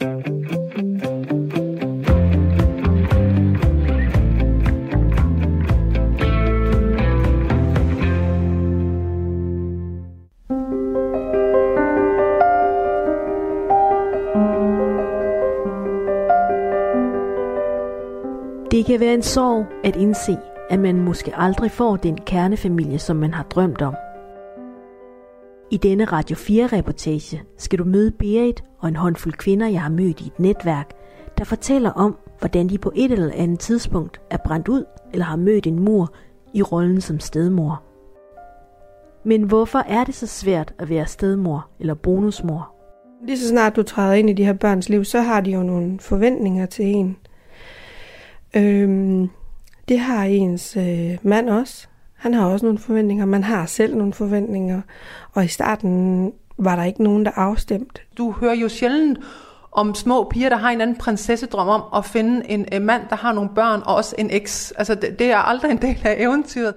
Det kan være en sorg at indse, at man måske aldrig får den kernefamilie, som man har drømt om. I denne Radio 4-reportage skal du møde Berit og en håndfuld kvinder, jeg har mødt i et netværk, der fortæller om, hvordan de på et eller andet tidspunkt er brændt ud eller har mødt en mur i rollen som stedmor. Men hvorfor er det så svært at være stedmor eller bonusmor? Lige så snart du træder ind i de her børns liv, så har de jo nogle forventninger til en. Øhm, det har ens øh, mand også. Han har også nogle forventninger. Man har selv nogle forventninger. Og i starten var der ikke nogen, der afstemte. Du hører jo sjældent om små piger, der har en anden prinsessedrøm om at finde en en mand, der har nogle børn og også en eks. Altså, det, det er aldrig en del af eventyret.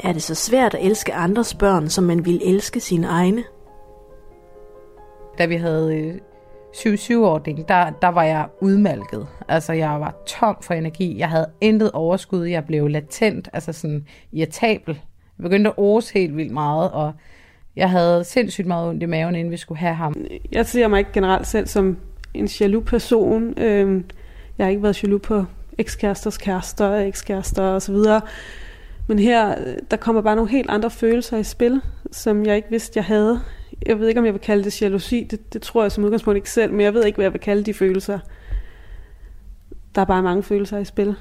Er det så svært at elske andres børn, som man vil elske sine egne? Da vi havde øh, 7-7-ordning, der, der var jeg udmalket. Altså, jeg var tom for energi. Jeg havde intet overskud. Jeg blev latent, altså sådan irritabel. Jeg begyndte at ose helt vildt meget, og jeg havde sindssygt meget ondt i maven, inden vi skulle have ham. Jeg ser mig ikke generelt selv som en jaloux person. Øhm, jeg har ikke været jaloux på ekskæresters kærester, ekskærester osv. Men her, øh, der kommer bare nogle helt andre følelser i spil, som jeg ikke vidste, jeg havde. Jeg ved ikke, om jeg vil kalde det jalousi. Det, det tror jeg som udgangspunkt ikke selv, men jeg ved ikke, hvad jeg vil kalde de følelser. Der er bare mange følelser i spil.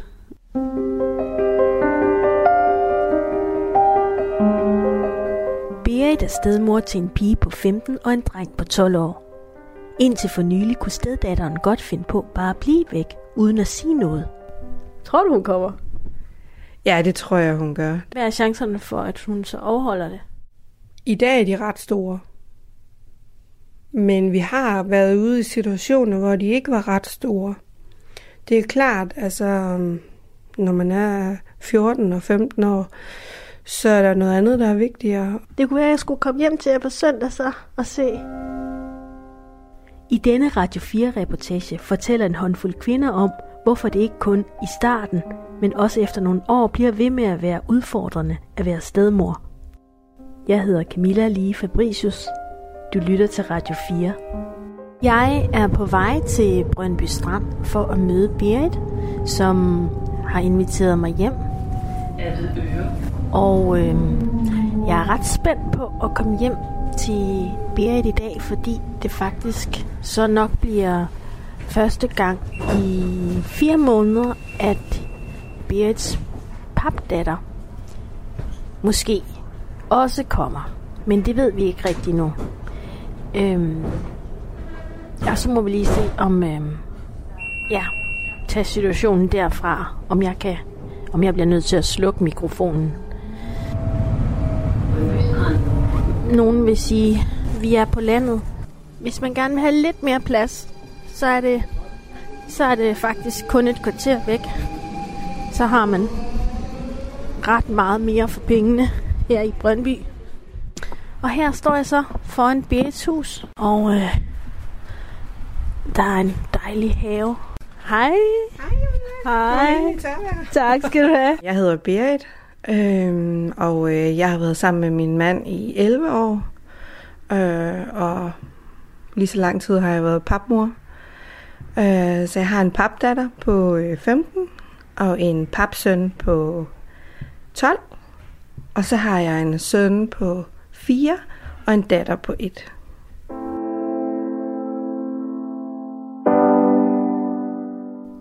Berit er stedmor til en pige på 15 og en dreng på 12 år. Indtil for nylig kunne steddatteren godt finde på bare at blive væk, uden at sige noget. Tror du, hun kommer? Ja, det tror jeg, hun gør. Hvad er chancerne for, at hun så overholder det? I dag er de ret store. Men vi har været ude i situationer, hvor de ikke var ret store. Det er klart, altså, når man er 14 og 15 år, så er der noget andet, der er vigtigere. Det kunne være, at jeg skulle komme hjem til jer på søndag så og se. I denne Radio 4-reportage fortæller en håndfuld kvinder om, hvorfor det ikke kun i starten, men også efter nogle år bliver ved med at være udfordrende at være stedmor. Jeg hedder Camilla Lie Fabricius. Du lytter til Radio 4. Jeg er på vej til Brøndby Strand for at møde Berit, som har inviteret mig hjem. Og øh, jeg er ret spændt på at komme hjem til Berit i dag, fordi det faktisk så nok bliver første gang i fire måneder, at Berits papdatter måske også kommer. Men det ved vi ikke rigtig nu. Øhm, og så må vi lige se om, øhm, ja, tage situationen derfra, om jeg kan, om jeg bliver nødt til at slukke mikrofonen. Nogen vil sige, vi er på landet. Hvis man gerne vil have lidt mere plads, så er det, så er det faktisk kun et kvarter væk. Så har man ret meget mere for pengene her i Brøndby. Og her står jeg så foran Berits hus, og øh, der er en dejlig have. Hej. Hej. Tak skal du have. Jeg hedder Berit, øhm, og øh, jeg har været sammen med min mand i 11 år. Øh, og lige så lang tid har jeg været papmor. Øh, så jeg har en papdatter på øh, 15 og en papsøn på 12. Og så har jeg en søn på 4 og en datter på 1.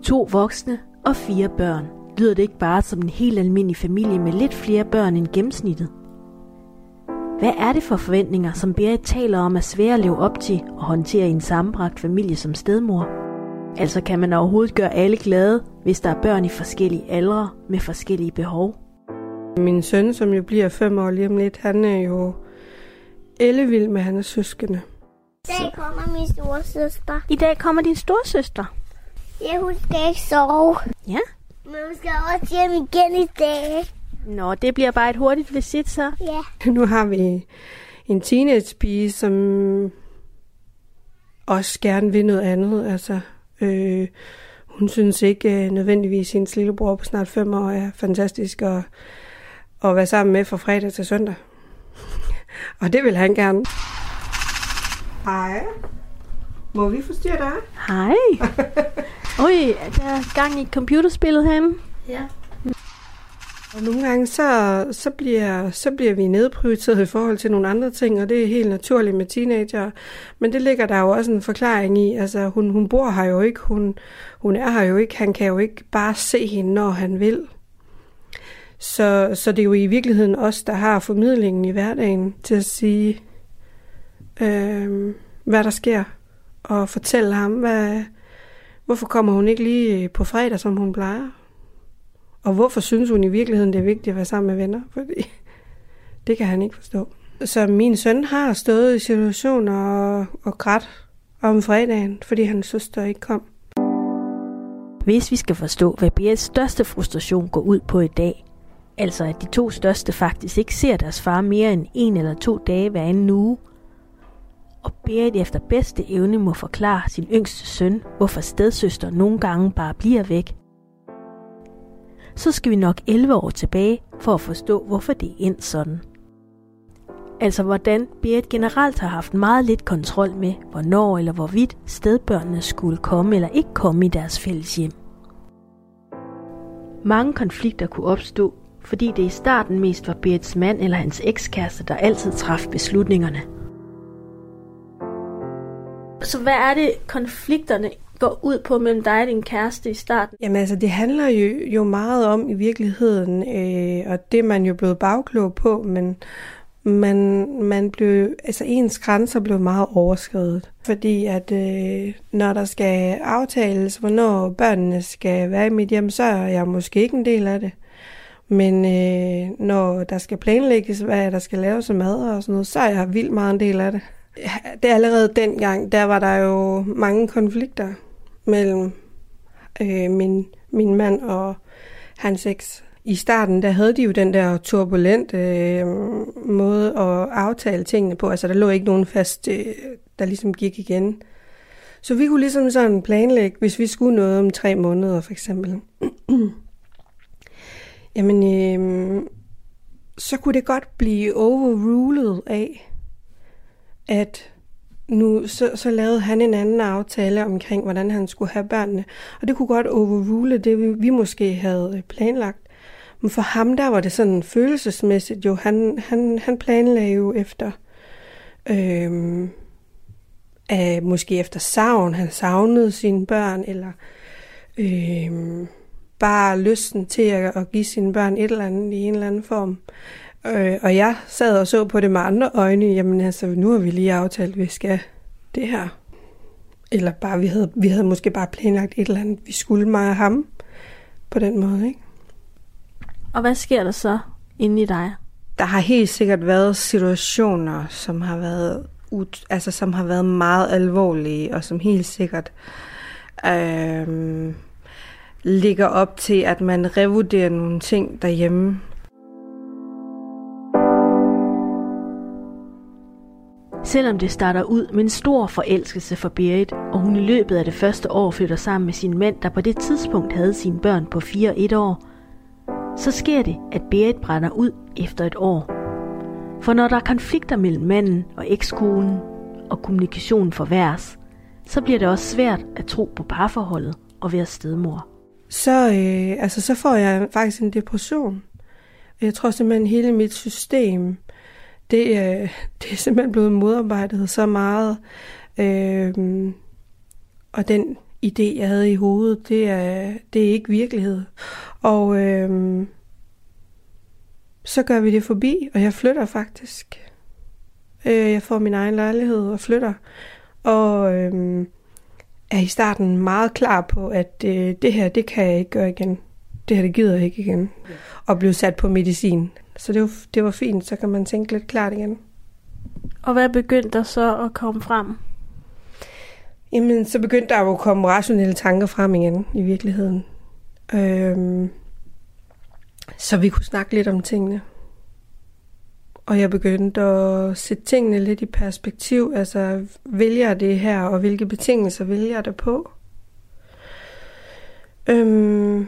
To voksne og fire børn. Lyder det ikke bare som en helt almindelig familie med lidt flere børn end gennemsnittet? Hvad er det for forventninger, som Berit taler om er svære at leve op til og håndtere i en sammenbragt familie som stedmor? Altså kan man overhovedet gøre alle glade, hvis der er børn i forskellige aldre med forskellige behov? Min søn, som jo bliver 5 år lige om lidt, han er jo ellevild med hans søskende. I dag kommer min store søster. I dag kommer din storsøster. Ja, hun skal ikke sove. Ja. Men hun skal også hjem igen i dag. Nå, det bliver bare et hurtigt visit så. Ja. Nu har vi en teenagepige, som også gerne vil noget andet. Altså, øh, hun synes ikke øh, nødvendigvis, at hendes lillebror på snart fem år er fantastisk at, at være sammen med fra fredag til søndag. Og det vil han gerne. Hej. Må vi forstyrre dig? Hej. Ui, der er gang i computerspillet herinde. Ja. Og nogle gange så, så, bliver, så bliver vi nedprioriteret i forhold til nogle andre ting, og det er helt naturligt med teenager. Men det ligger der jo også en forklaring i. Altså, hun, hun bor her jo ikke, hun, hun er her jo ikke, han kan jo ikke bare se hende, når han vil. Så, så det er jo i virkeligheden os, der har formidlingen i hverdagen til at sige, øh, hvad der sker, og fortælle ham, hvad, hvorfor kommer hun ikke lige øh, på fredag, som hun plejer. Og hvorfor synes hun i virkeligheden, det er vigtigt at være sammen med venner? Fordi det kan han ikke forstå. Så min søn har stået i situationer og, og grædt om fredagen, fordi hans søster ikke kom. Hvis vi skal forstå, hvad Beats største frustration går ud på i dag, altså at de to største faktisk ikke ser deres far mere end en eller to dage hver anden uge, og Berit efter bedste evne må forklare sin yngste søn, hvorfor stedsøster nogle gange bare bliver væk, så skal vi nok 11 år tilbage for at forstå, hvorfor det er endt sådan. Altså hvordan Berit generelt har haft meget lidt kontrol med, hvornår eller hvorvidt stedbørnene skulle komme eller ikke komme i deres fælles hjem. Mange konflikter kunne opstå, fordi det i starten mest var Berits mand eller hans ekskæreste, der altid traf beslutningerne. Så hvad er det, konflikterne går ud på mellem dig og din kæreste i starten? Jamen altså, det handler jo, jo meget om i virkeligheden, øh, og det er man jo blevet bagklog på, men man, man blev, altså ens grænser blev meget overskrevet. Fordi at øh, når der skal aftales, hvornår børnene skal være i mit hjem, så er jeg måske ikke en del af det. Men øh, når der skal planlægges, hvad der skal laves af mad og sådan noget, så er jeg vildt meget en del af det. Det er allerede dengang, der var der jo mange konflikter mellem øh, min, min mand og hans eks. I starten, der havde de jo den der turbulente øh, måde at aftale tingene på. Altså, der lå ikke nogen fast, øh, der ligesom gik igen. Så vi kunne ligesom sådan planlægge, hvis vi skulle noget om tre måneder, for eksempel. Jamen, øh, så kunne det godt blive overrulet af, at nu så, så lavede han en anden aftale omkring, hvordan han skulle have børnene. Og det kunne godt overrule det, vi, vi måske havde øh, planlagt. Men for ham, der var det sådan følelsesmæssigt jo. Han, han, han planlagde jo efter, øhm, øh, måske efter savn. Han savnede sine børn, eller øhm, bare lysten til at, at give sine børn et eller andet i en eller anden form. Øh, og jeg sad og så på det med andre øjne, jamen altså, nu har vi lige aftalt, at vi skal det her. Eller bare, vi havde, vi havde måske bare planlagt et eller andet, vi skulle mig og ham på den måde, ikke? Og hvad sker der så inde i dig? Der har helt sikkert været situationer, som har været, ut, altså, som har været meget alvorlige, og som helt sikkert øh, ligger op til, at man revurderer nogle ting derhjemme, Selvom det starter ud med en stor forelskelse for Berit, og hun i løbet af det første år flytter sammen med sin mand, der på det tidspunkt havde sine børn på 4 og 1 år, så sker det, at Berit brænder ud efter et år. For når der er konflikter mellem manden og ekskonen, og kommunikationen forværres, så bliver det også svært at tro på parforholdet og være stedmor. Så, øh, altså, så får jeg faktisk en depression. Jeg tror simpelthen, hele mit system det, øh, det er simpelthen blevet modarbejdet så meget. Øh, og den idé, jeg havde i hovedet, det er, det er ikke virkelighed. Og øh, så gør vi det forbi, og jeg flytter faktisk. Øh, jeg får min egen lejlighed og flytter. Og øh, er i starten meget klar på, at øh, det her, det kan jeg ikke gøre igen. Det her, det gider jeg ikke igen. Og blive sat på medicin. Så det var, det var fint, så kan man tænke lidt klart igen. Og hvad begyndte der så at komme frem? Jamen, så begyndte der jo at komme rationelle tanker frem igen i virkeligheden. Øhm, så vi kunne snakke lidt om tingene og jeg begyndte at sætte tingene lidt i perspektiv. Altså, vælger jeg det her, og hvilke betingelser vælger jeg det på? Øhm,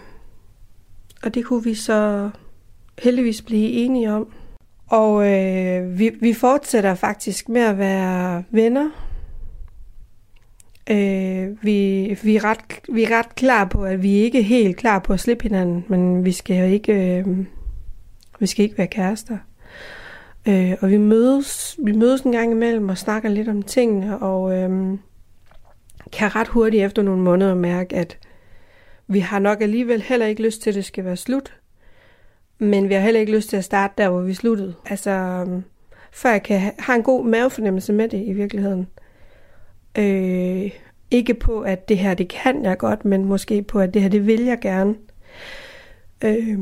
og det kunne vi så heldigvis blive enige om. Og øh, vi, vi fortsætter faktisk med at være venner. Øh, vi, vi, er ret, vi er ret klar på, at vi ikke er helt klar på at slippe hinanden, men vi skal jo ikke, øh, vi skal ikke være kærester. Øh, og vi mødes, vi mødes en gang imellem og snakker lidt om tingene, og øh, kan ret hurtigt efter nogle måneder mærke, at vi har nok alligevel heller ikke lyst til, at det skal være slut. Men vi har heller ikke lyst til at starte der, hvor vi sluttede. Altså, øhm, før jeg kan have en god mavefornemmelse med det i virkeligheden. Øh, ikke på, at det her, det kan jeg godt, men måske på, at det her, det vil jeg gerne. Øh,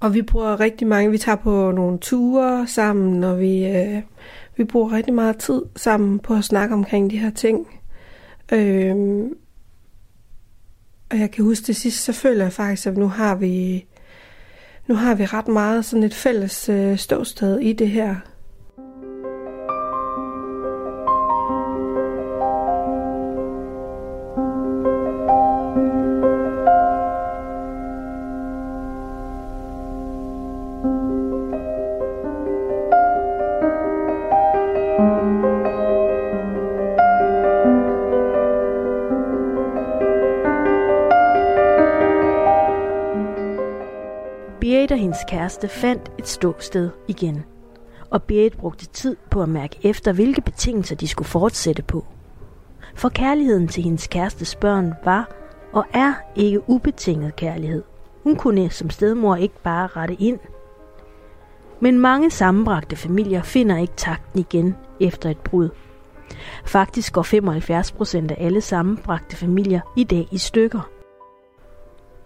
og vi bruger rigtig mange, vi tager på nogle ture sammen, og vi, øh, vi bruger rigtig meget tid sammen på at snakke omkring de her ting. Øh, og jeg kan huske det sidst, så føler jeg faktisk, at nu har vi, nu har vi ret meget sådan et fælles øh, ståsted i det her. Kæreste fandt et ståsted igen. Og Berit brugte tid på at mærke efter, hvilke betingelser de skulle fortsætte på. For kærligheden til hendes kærestes børn var og er ikke ubetinget kærlighed. Hun kunne som stedmor ikke bare rette ind. Men mange sammenbragte familier finder ikke takten igen efter et brud. Faktisk går 75 procent af alle sammenbragte familier i dag i stykker.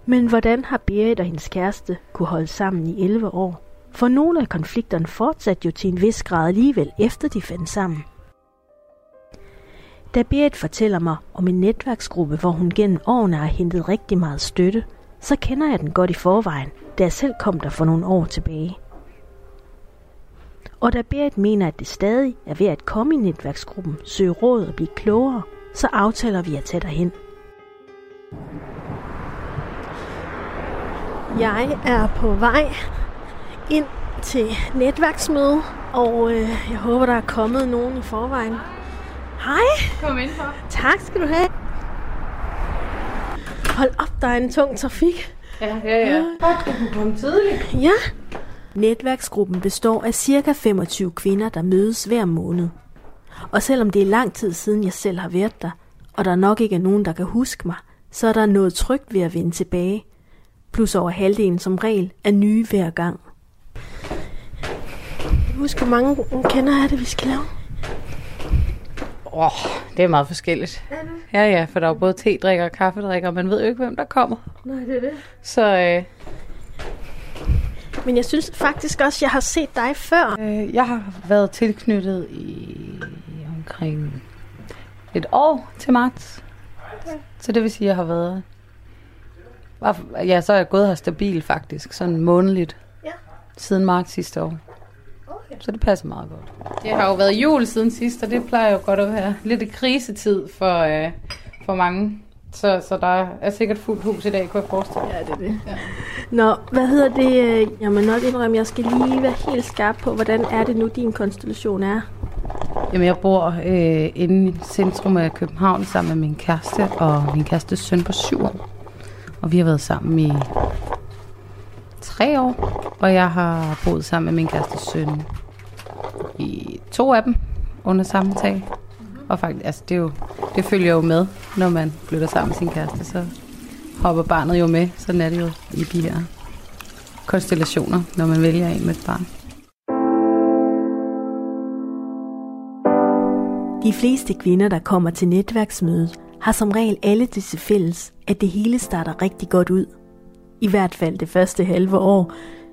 Men hvordan har Berit og hendes kæreste kunne holde sammen i 11 år? For nogle af konflikterne fortsatte jo til en vis grad alligevel, efter de fandt sammen. Da Berit fortæller mig om en netværksgruppe, hvor hun gennem årene har hentet rigtig meget støtte, så kender jeg den godt i forvejen, da jeg selv kom der for nogle år tilbage. Og da Berit mener, at det stadig er ved at komme i netværksgruppen, søge råd og blive klogere, så aftaler vi at tage derhen. Jeg er på vej ind til netværksmøde, og øh, jeg håber, der er kommet nogen i forvejen. Hej. Kom ind for. Tak skal du have. Hold op, der er en tung trafik. Ja, ja, ja. Godt, du kunne komme tidligt. Ja. Netværksgruppen består af cirka 25 kvinder, der mødes hver måned. Og selvom det er lang tid siden, jeg selv har været der, og der nok ikke er nogen, der kan huske mig, så er der noget trygt ved at vende tilbage. Plus over halvdelen som regel er nye hver gang. Husk, hvor mange kender er det, vi skal lave? Åh, oh, det er meget forskelligt. Ja, ja, for der er jo både te-drikker og kaffedrikker, og man ved jo ikke, hvem der kommer. Nej, det er det. Så øh, Men jeg synes faktisk også, jeg har set dig før. øh, jeg har været tilknyttet i omkring et år til marts. Så det vil sige, at jeg har været... Ja, så er jeg gået her stabil faktisk, sådan månedligt. Ja. Siden marts sidste år. Så det passer meget godt. Det har jo været jul siden sidst, og det plejer jo godt at være lidt i krisetid for, øh, for mange. Så, så der er sikkert fuldt hus i dag, kunne jeg forestille mig. Ja, det er det. Ja. Nå, hvad hedder det? Jeg må nok indrømme, jeg skal lige være helt skarp på, hvordan er det nu, din konstellation er? Jamen, jeg bor øh, inde i centrum af København sammen med min kæreste og min kærestes søn på syv år. Og vi har været sammen i tre år, og jeg har boet sammen med min kærestes søn i to af dem under samme tag. Og faktisk, altså det, er jo, det følger jo med, når man flytter sammen med sin kæreste, så hopper barnet jo med. Sådan er det jo i de her konstellationer, når man vælger en med et barn. De fleste kvinder, der kommer til netværksmødet, har som regel alle det til fælles, at det hele starter rigtig godt ud. I hvert fald det første halve år,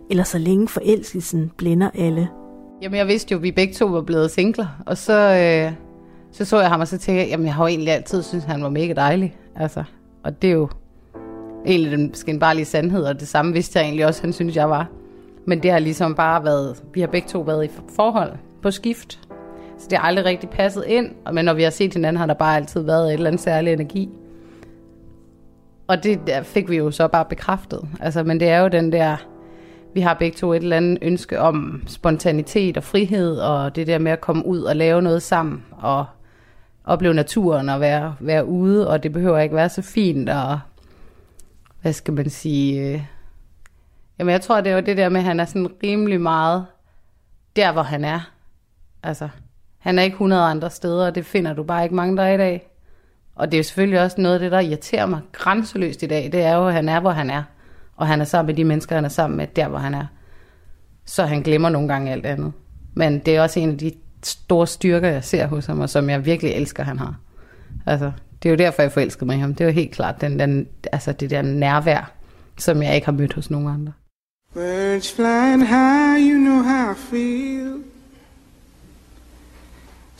eller så længe forelskelsen blænder alle. Jamen, jeg vidste jo, at vi begge to var blevet singler, og så, øh, så så jeg ham, og så tænkte jeg, jamen, jeg har jo egentlig altid syntes, han var mega dejlig. Altså, og det er jo egentlig den skinbarlige sandhed, og det samme vidste jeg egentlig også, han synes, jeg var. Men det har ligesom bare været, vi har begge to været i forhold på skift. Så det har aldrig rigtig passet ind, men når vi har set hinanden, har der bare altid været et eller andet særlig energi. Og det der fik vi jo så bare bekræftet. Altså, men det er jo den der, vi har begge to et eller andet ønske om spontanitet og frihed, og det der med at komme ud og lave noget sammen, og opleve naturen og være, være ude, og det behøver ikke være så fint, og hvad skal man sige... Øh. Jamen, jeg tror, det er jo det der med, at han er sådan rimelig meget der, hvor han er. Altså, han er ikke 100 andre steder, og det finder du bare ikke mange der i dag. Og det er jo selvfølgelig også noget af det, der irriterer mig grænseløst i dag, det er jo, at han er, hvor han er. Og han er sammen med de mennesker, han er sammen med, der hvor han er. Så han glemmer nogle gange alt andet. Men det er også en af de store styrker, jeg ser hos ham, og som jeg virkelig elsker, han har. Altså, det er jo derfor, jeg forelskede mig i ham. Det er jo helt klart den, den, altså det der nærvær, som jeg ikke har mødt hos nogen andre. Birds flying high, you know how I feel.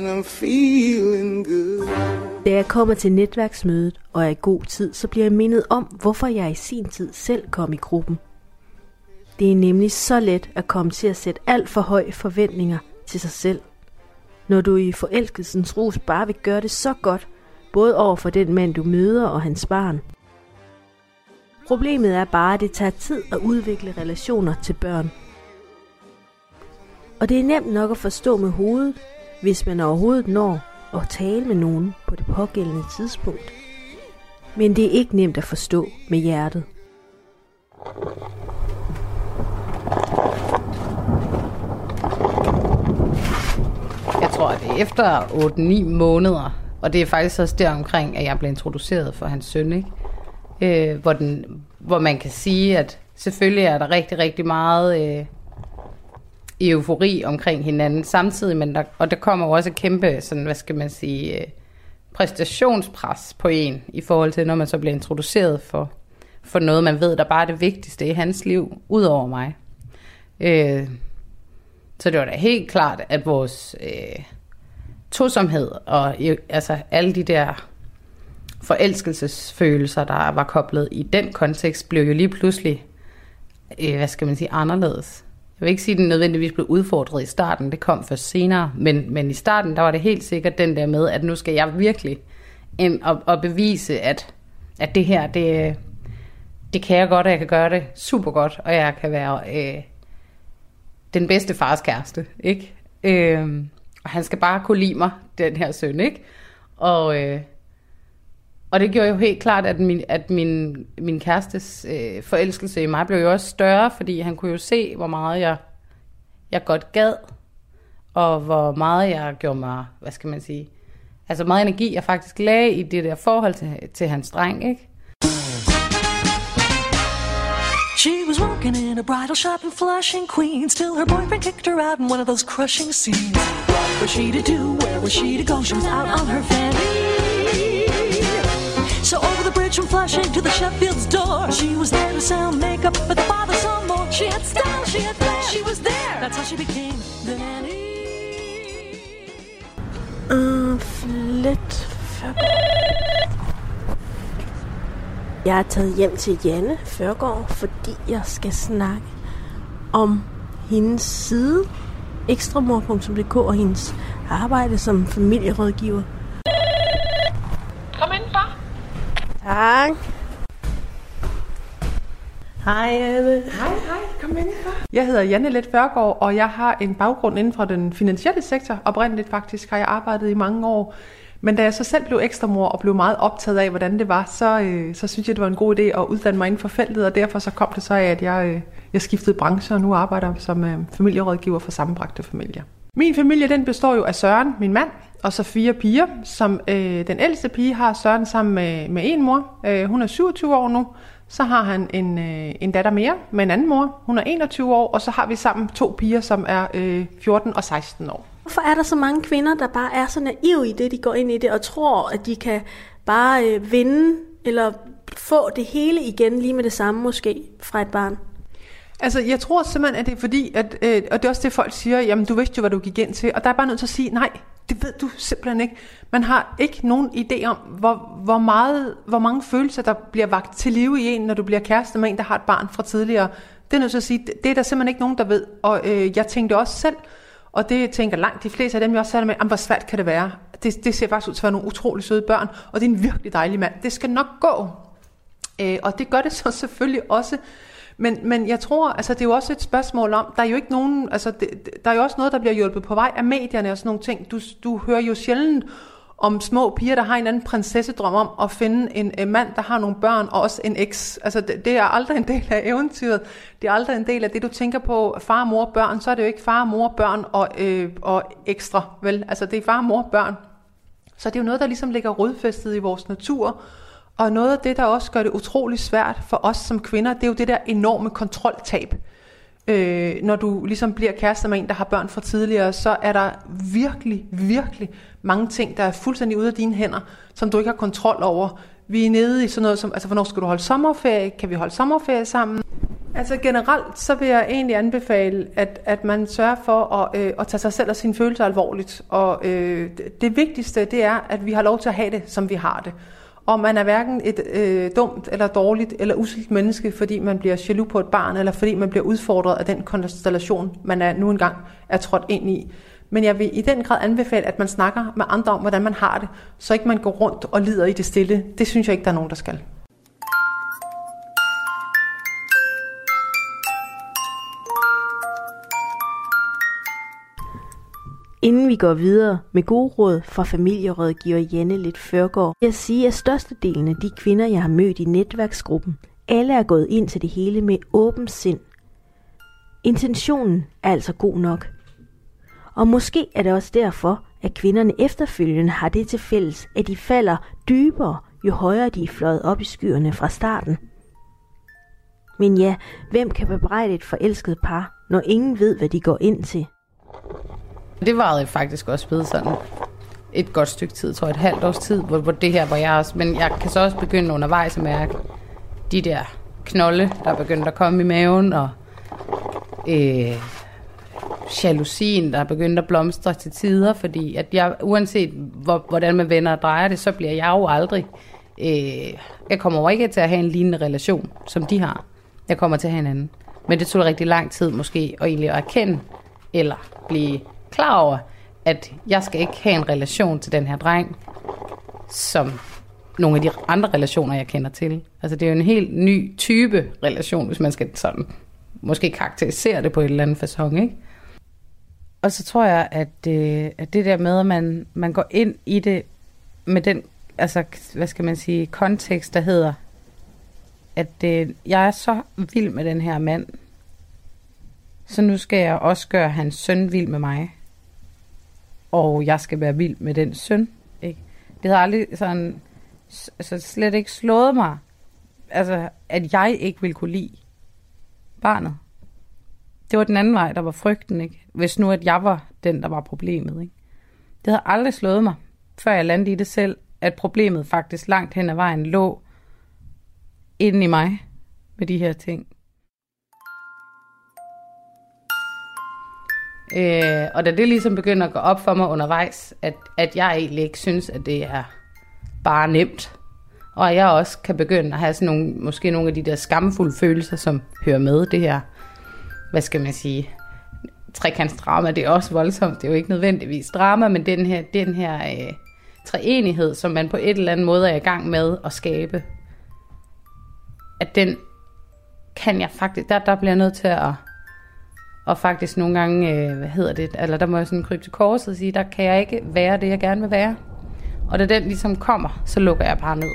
and I'm feeling good. Da jeg kommer til netværksmødet og er i god tid, så bliver jeg mindet om, hvorfor jeg i sin tid selv kom i gruppen. Det er nemlig så let at komme til at sætte alt for høje forventninger til sig selv. Når du i forelskelsens rus bare vil gøre det så godt, både over for den mand du møder og hans barn. Problemet er bare, at det tager tid at udvikle relationer til børn. Og det er nemt nok at forstå med hovedet, hvis man overhovedet når at tale med nogen på det pågældende tidspunkt. Men det er ikke nemt at forstå med hjertet. Jeg tror, at det er efter 8-9 måneder, og det er faktisk også der omkring, at jeg blev introduceret for hans søn, ikke? Øh, hvor, den, hvor man kan sige, at selvfølgelig er der rigtig, rigtig meget øh, eufori omkring hinanden samtidig, men der, og der kommer jo også et kæmpe, sådan, hvad skal man sige, øh, præstationspres på en, i forhold til, når man så bliver introduceret for, for noget, man ved, der bare er det vigtigste i hans liv, ud over mig. Øh, så det var da helt klart, at vores øh, tosomhed og øh, altså alle de der forelskelsesfølelser, der var koblet i den kontekst, blev jo lige pludselig, øh, hvad skal man sige, anderledes. Jeg vil ikke sige, at den nødvendigvis blev udfordret i starten, det kom først senere, men, men i starten, der var det helt sikkert den der med, at nu skal jeg virkelig ind og, og bevise, at, at det her, det, det kan jeg godt, og jeg kan gøre det super godt, og jeg kan være øh, den bedste fars kæreste, ikke? Øh, og han skal bare kunne lide mig, den her søn, ikke? Og, øh, og det gjorde jo helt klart, at min, at min, min kærestes øh, forelskelse i mig blev jo også større, fordi han kunne jo se, hvor meget jeg, jeg godt gad, og hvor meget jeg gjorde mig, hvad skal man sige, altså meget energi, jeg faktisk lagde i det der forhold til, til hans dreng, ikke? She was working in a bridal shop in Flushing, Queens, till her boyfriend kicked her out in one of those crushing scenes. What was she to do? Where was she to go? She was out on her fanny. So over the bridge from Flushing to the Sheffield's door, she was there to sell makeup but the father some more. She had style, she had flair, she was there. That's how she became the nanny. Øh, uh, lidt Jeg er taget hjem til Janne Førgaard, fordi jeg skal snakke om hendes side, ekstramor.dk og hendes arbejde som familierådgiver. Kom ind, far. Tak. Hej, Anne. Hej, hej. Kom ind, far. Jeg hedder Janne Let Førgaard, og jeg har en baggrund inden for den finansielle sektor. Oprindeligt faktisk har jeg arbejdet i mange år. Men da jeg så selv blev ekstra mor og blev meget optaget af, hvordan det var, så, øh, så synes jeg, det var en god idé at uddanne mig inden for feltet, og derfor så kom det så af, at jeg, øh, jeg skiftede branche, og nu arbejder som øh, familierådgiver for sammenbragte familier. Min familie den består jo af Søren, min mand, og så fire piger, som øh, den ældste pige har Søren sammen med, med en mor. Øh, hun er 27 år nu, Så har han en, øh, en datter mere med en anden mor. Hun er 21 år, og så har vi sammen to piger, som er øh, 14 og 16 år. Hvorfor er der så mange kvinder, der bare er så naive i det, de går ind i det, og tror, at de kan bare øh, vinde eller få det hele igen lige med det samme måske fra et barn? Altså, jeg tror simpelthen, at det er fordi, at, øh, og det er også det, folk siger, jamen, du vidste jo, hvad du gik ind til, og der er bare nødt til at sige, nej, det ved du simpelthen ikke. Man har ikke nogen idé om, hvor, hvor, meget, hvor mange følelser, der bliver vagt til live i en, når du bliver kæreste med en, der har et barn fra tidligere. Det er nødt til at sige, det er der simpelthen ikke nogen, der ved. Og øh, jeg tænkte også selv, og det tænker langt de fleste af dem, jeg også sagde med, hvor svært kan det være? Det, det ser faktisk ud til at være nogle utrolig søde børn, og det er en virkelig dejlig mand. Det skal nok gå. Øh, og det gør det så selvfølgelig også. Men, men jeg tror, altså det er jo også et spørgsmål om, der er jo ikke nogen, altså det, der er jo også noget, der bliver hjulpet på vej af medierne og sådan nogle ting. Du, du hører jo sjældent om små piger, der har en anden prinsessedrøm om at finde en, en mand, der har nogle børn, og også en eks. Altså, det, det er aldrig en del af eventyret. Det er aldrig en del af det, du tænker på far, mor, børn. Så er det jo ikke far, mor, børn og, øh, og ekstra, vel? Altså, det er far, mor, børn. Så det er jo noget, der ligesom ligger rodfæstet i vores natur. Og noget af det, der også gør det utrolig svært for os som kvinder, det er jo det der enorme kontroltab. Øh, når du ligesom bliver kærester med en, der har børn fra tidligere, så er der virkelig, virkelig mange ting, der er fuldstændig ude af dine hænder, som du ikke har kontrol over. Vi er nede i sådan noget som, altså hvornår skal du holde sommerferie? Kan vi holde sommerferie sammen? Altså generelt, så vil jeg egentlig anbefale, at, at man sørger for at, øh, at tage sig selv og sine følelser alvorligt. Og øh, det vigtigste, det er, at vi har lov til at have det, som vi har det. Og man er hverken et øh, dumt eller dårligt eller uselt menneske, fordi man bliver jaloux på et barn, eller fordi man bliver udfordret af den konstellation, man er nu engang er trådt ind i. Men jeg vil i den grad anbefale, at man snakker med andre om, hvordan man har det, så ikke man går rundt og lider i det stille. Det synes jeg ikke, der er nogen, der skal. Inden vi går videre med gode råd fra familierådgiver Janne Lidt Førgaard, vil jeg sige, at størstedelen af de kvinder, jeg har mødt i netværksgruppen, alle er gået ind til det hele med åben sind. Intentionen er altså god nok. Og måske er det også derfor, at kvinderne efterfølgende har det til fælles, at de falder dybere, jo højere de er fløjet op i skyerne fra starten. Men ja, hvem kan bebrejde et forelsket par, når ingen ved, hvad de går ind til? Det varede faktisk også ved sådan et godt stykke tid, tror jeg, et halvt års tid, hvor, hvor det her var jeg også. Men jeg kan så også begynde undervejs at mærke de der knolde, der begyndte at komme i maven, og øh, jalousien, der begyndte at blomstre til tider, fordi at jeg, uanset hvor, hvordan man vender og drejer det, så bliver jeg jo aldrig, øh, jeg kommer jo ikke til at have en lignende relation, som de har. Jeg kommer til at have en anden. Men det tog rigtig lang tid måske at egentlig at erkende, eller blive klar over, at jeg skal ikke have en relation til den her dreng, som nogle af de andre relationer, jeg kender til. Altså det er jo en helt ny type relation, hvis man skal sådan måske karakterisere det på et eller andet fasong, ikke? Og så tror jeg, at, øh, at det der med, at man, man går ind i det med den, altså, hvad skal man sige, kontekst, der hedder, at øh, jeg er så vild med den her mand, så nu skal jeg også gøre hans søn vild med mig og jeg skal være vild med den søn. Ikke? Det har aldrig sådan, altså slet ikke slået mig, altså, at jeg ikke ville kunne lide barnet. Det var den anden vej, der var frygten, ikke? Hvis nu, at jeg var den, der var problemet, ikke? Det havde aldrig slået mig, før jeg landede i det selv, at problemet faktisk langt hen ad vejen lå inden i mig med de her ting. Øh, og da det ligesom begynder at gå op for mig undervejs, at, at jeg egentlig ikke synes, at det er bare nemt, og at jeg også kan begynde at have sådan nogle, måske nogle af de der skamfulde følelser, som hører med det her, hvad skal man sige, trekantsdrama, det er også voldsomt, det er jo ikke nødvendigvis drama, men den her, den her øh, treenighed, som man på et eller andet måde er i gang med at skabe, at den kan jeg faktisk, der, der bliver jeg nødt til at og faktisk nogle gange, øh, hvad hedder det, eller der må jeg sådan krybe til korset og sige, der kan jeg ikke være det, jeg gerne vil være. Og da den ligesom kommer, så lukker jeg bare ned.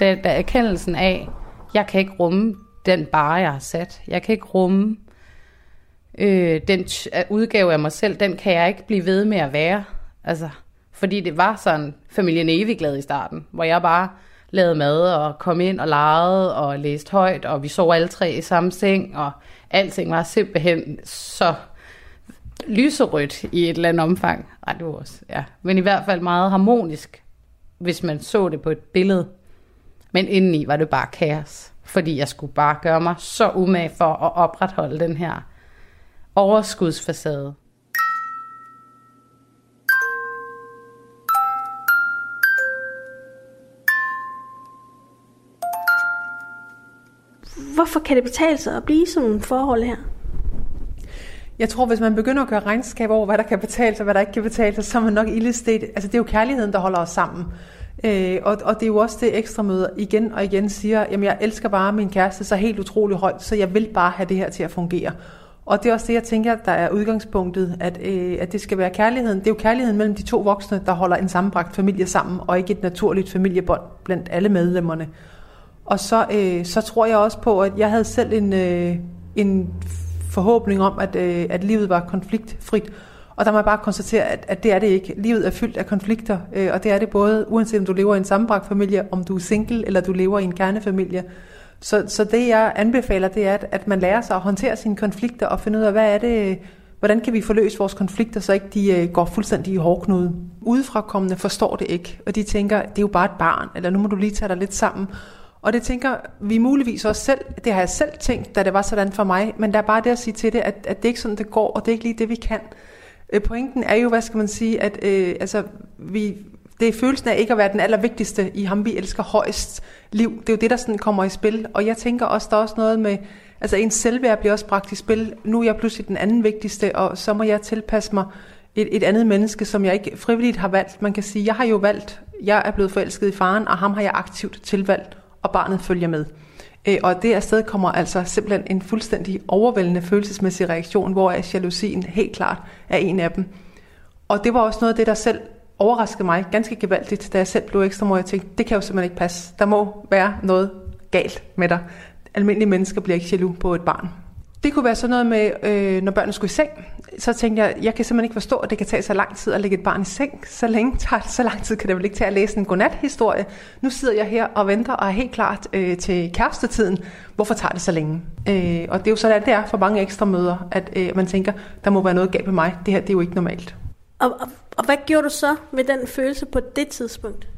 Da, da erkendelsen af, jeg kan ikke rumme den bare, jeg har sat. Jeg kan ikke rumme øh, den udgave af mig selv, den kan jeg ikke blive ved med at være. Altså, Fordi det var sådan familien evig glad i starten, hvor jeg bare lavede mad og kom ind og legede og læste højt, og vi sov alle tre i samme seng, og alting var simpelthen så lyserødt i et eller andet omfang. Ej, det var også, ja. Men i hvert fald meget harmonisk, hvis man så det på et billede. Men indeni var det bare kaos, fordi jeg skulle bare gøre mig så umage for at opretholde den her overskudsfacade. Hvorfor kan det betale sig at blive sådan nogle forhold her? Jeg tror, hvis man begynder at gøre regnskab over, hvad der kan betale sig, hvad der ikke kan betale sig, så er man nok ildestet. Altså, det er jo kærligheden, der holder os sammen. Øh, og, og det er jo også det ekstra møder igen og igen siger, jamen jeg elsker bare min kæreste så helt utrolig højt, så jeg vil bare have det her til at fungere. Og det er også det, jeg tænker, der er udgangspunktet, at, øh, at det skal være kærligheden. Det er jo kærligheden mellem de to voksne, der holder en sammenbragt familie sammen, og ikke et naturligt familiebånd blandt alle medlemmerne. Og så, øh, så tror jeg også på, at jeg havde selv en, øh, en forhåbning om, at, øh, at livet var konfliktfrit. Og der må jeg bare konstatere, at, at det er det ikke. Livet er fyldt af konflikter, øh, og det er det både, uanset om du lever i en sammenbragt familie, om du er single, eller du lever i en kernefamilie. Så, så det jeg anbefaler, det er, at, at man lærer sig at håndtere sine konflikter, og finde ud af, hvad er det, hvordan kan vi forløse vores konflikter, så ikke de øh, går fuldstændig i hårdknude. Udefrakommende forstår det ikke, og de tænker, det er jo bare et barn, eller nu må du lige tage dig lidt sammen. Og det tænker vi muligvis også selv, det har jeg selv tænkt, da det var sådan for mig, men der er bare det at sige til det, at, at det ikke er sådan, det går, og det er ikke lige det, vi kan. Øh, pointen er jo, hvad skal man sige, at øh, altså, vi, det er følelsen af ikke at være den allervigtigste i ham, vi elsker højst liv. Det er jo det, der sådan kommer i spil. Og jeg tænker også, der er også noget med, altså ens selvværd bliver også bragt i spil. Nu er jeg pludselig den anden vigtigste, og så må jeg tilpasse mig et, et andet menneske, som jeg ikke frivilligt har valgt. Man kan sige, jeg har jo valgt, jeg er blevet forelsket i faren, og ham har jeg aktivt tilvalgt og barnet følger med. Øh, og det afsted kommer altså simpelthen en fuldstændig overvældende følelsesmæssig reaktion, hvor jalousien helt klart er en af dem. Og det var også noget af det, der selv overraskede mig ganske gevaldigt, da jeg selv blev ekstra mor. Jeg tænkte, det kan jo simpelthen ikke passe. Der må være noget galt med dig. Almindelige mennesker bliver ikke jaloux på et barn. Det kunne være sådan noget med, øh, når børnene skulle i seng, så tænkte jeg, jeg kan simpelthen ikke forstå, at det kan tage så lang tid at lægge et barn i seng. Så længe tager så lang tid kan det vel ikke tage at læse en godnat-historie. Nu sidder jeg her og venter og er helt klart øh, til kærestetiden. Hvorfor tager det så længe? Øh, og det er jo sådan, det er for mange ekstra møder, at øh, man tænker, der må være noget galt med mig. Det her det er jo ikke normalt. Og, og, og hvad gjorde du så med den følelse på det tidspunkt?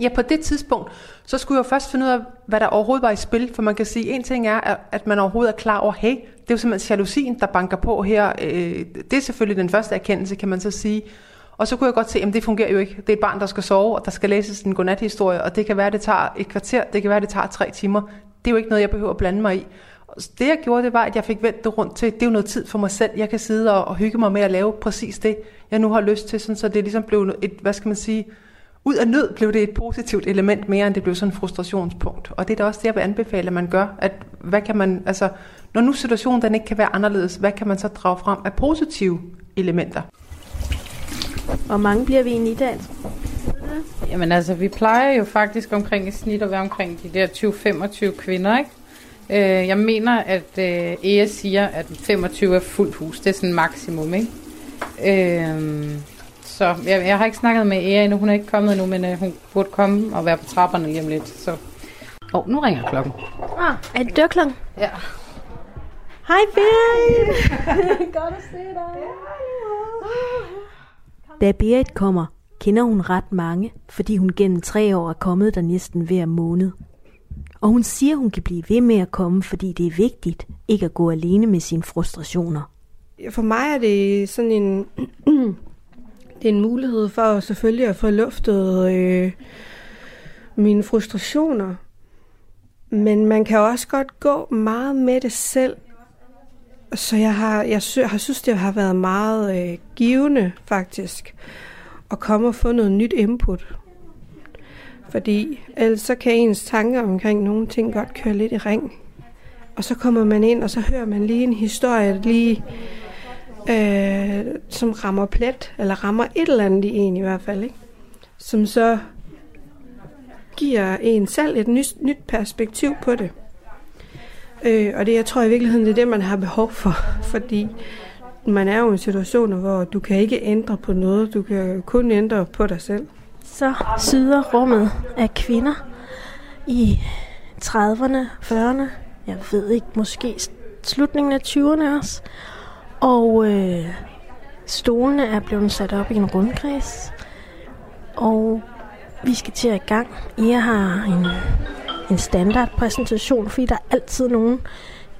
Ja, på det tidspunkt, så skulle jeg først finde ud af, hvad der overhovedet var i spil. For man kan sige, en ting er, at man overhovedet er klar over, hey, det er jo simpelthen jalousien, der banker på her. Øh, det er selvfølgelig den første erkendelse, kan man så sige. Og så kunne jeg godt se, at det fungerer jo ikke. Det er et barn, der skal sove, og der skal læses en godnathistorie, og det kan være, at det tager et kvarter, det kan være, at det tager tre timer. Det er jo ikke noget, jeg behøver at blande mig i. Det jeg gjorde, det var, at jeg fik vendt det rundt til, det er jo noget tid for mig selv. Jeg kan sidde og, og hygge mig med at lave præcis det, jeg nu har lyst til, sådan, så det ligesom blev et, hvad skal man sige, ud af nød blev det et positivt element mere, end det blev sådan et frustrationspunkt. Og det er da også det, jeg vil anbefale, at man gør. At hvad kan man, altså, når nu situationen den ikke kan være anderledes, hvad kan man så drage frem af positive elementer? Hvor mange bliver vi egentlig i dag? Jamen altså, vi plejer jo faktisk omkring i snit at være omkring de der 20-25 kvinder, ikke? Øh, jeg mener, at øh, EA siger, at 25 er fuldt hus. Det er sådan maksimum, ikke? Øh, så jeg, jeg har ikke snakket med Ea endnu. Hun er ikke kommet endnu, men øh, hun burde komme og være på trapperne lige om lidt. Så. Åh, oh, nu ringer klokken. Ah, er det dørklokken? Ja. Hej, Berit! Godt at se dig. Da Berit kommer, kender hun ret mange, fordi hun gennem tre år er kommet der næsten hver måned. Og hun siger, hun kan blive ved med at komme, fordi det er vigtigt ikke at gå alene med sine frustrationer. For mig er det sådan en det er en mulighed for selvfølgelig at få luftet øh, mine frustrationer. Men man kan også godt gå meget med det selv. Så jeg har, jeg sy- har synes, det har været meget øh, givende faktisk at komme og få noget nyt input. Fordi ellers så kan ens tanker omkring nogle ting godt køre lidt i ring. Og så kommer man ind, og så hører man lige en historie, lige øh, som rammer plet, eller rammer et eller andet i en i hvert fald, ikke? som så giver en selv et nyt, nyt perspektiv på det. Øh, og det, jeg tror i virkeligheden, det er det, man har behov for, fordi man er jo i situationer, hvor du kan ikke ændre på noget. Du kan kun ændre på dig selv. Så syder rummet af kvinder i 30'erne, 40'erne, jeg ved ikke, måske slutningen af 20'erne også. Og øh, stolene er blevet sat op i en rundkreds. Og vi skal til at i gang. I har en, en standardpræsentation, fordi der er altid nogen,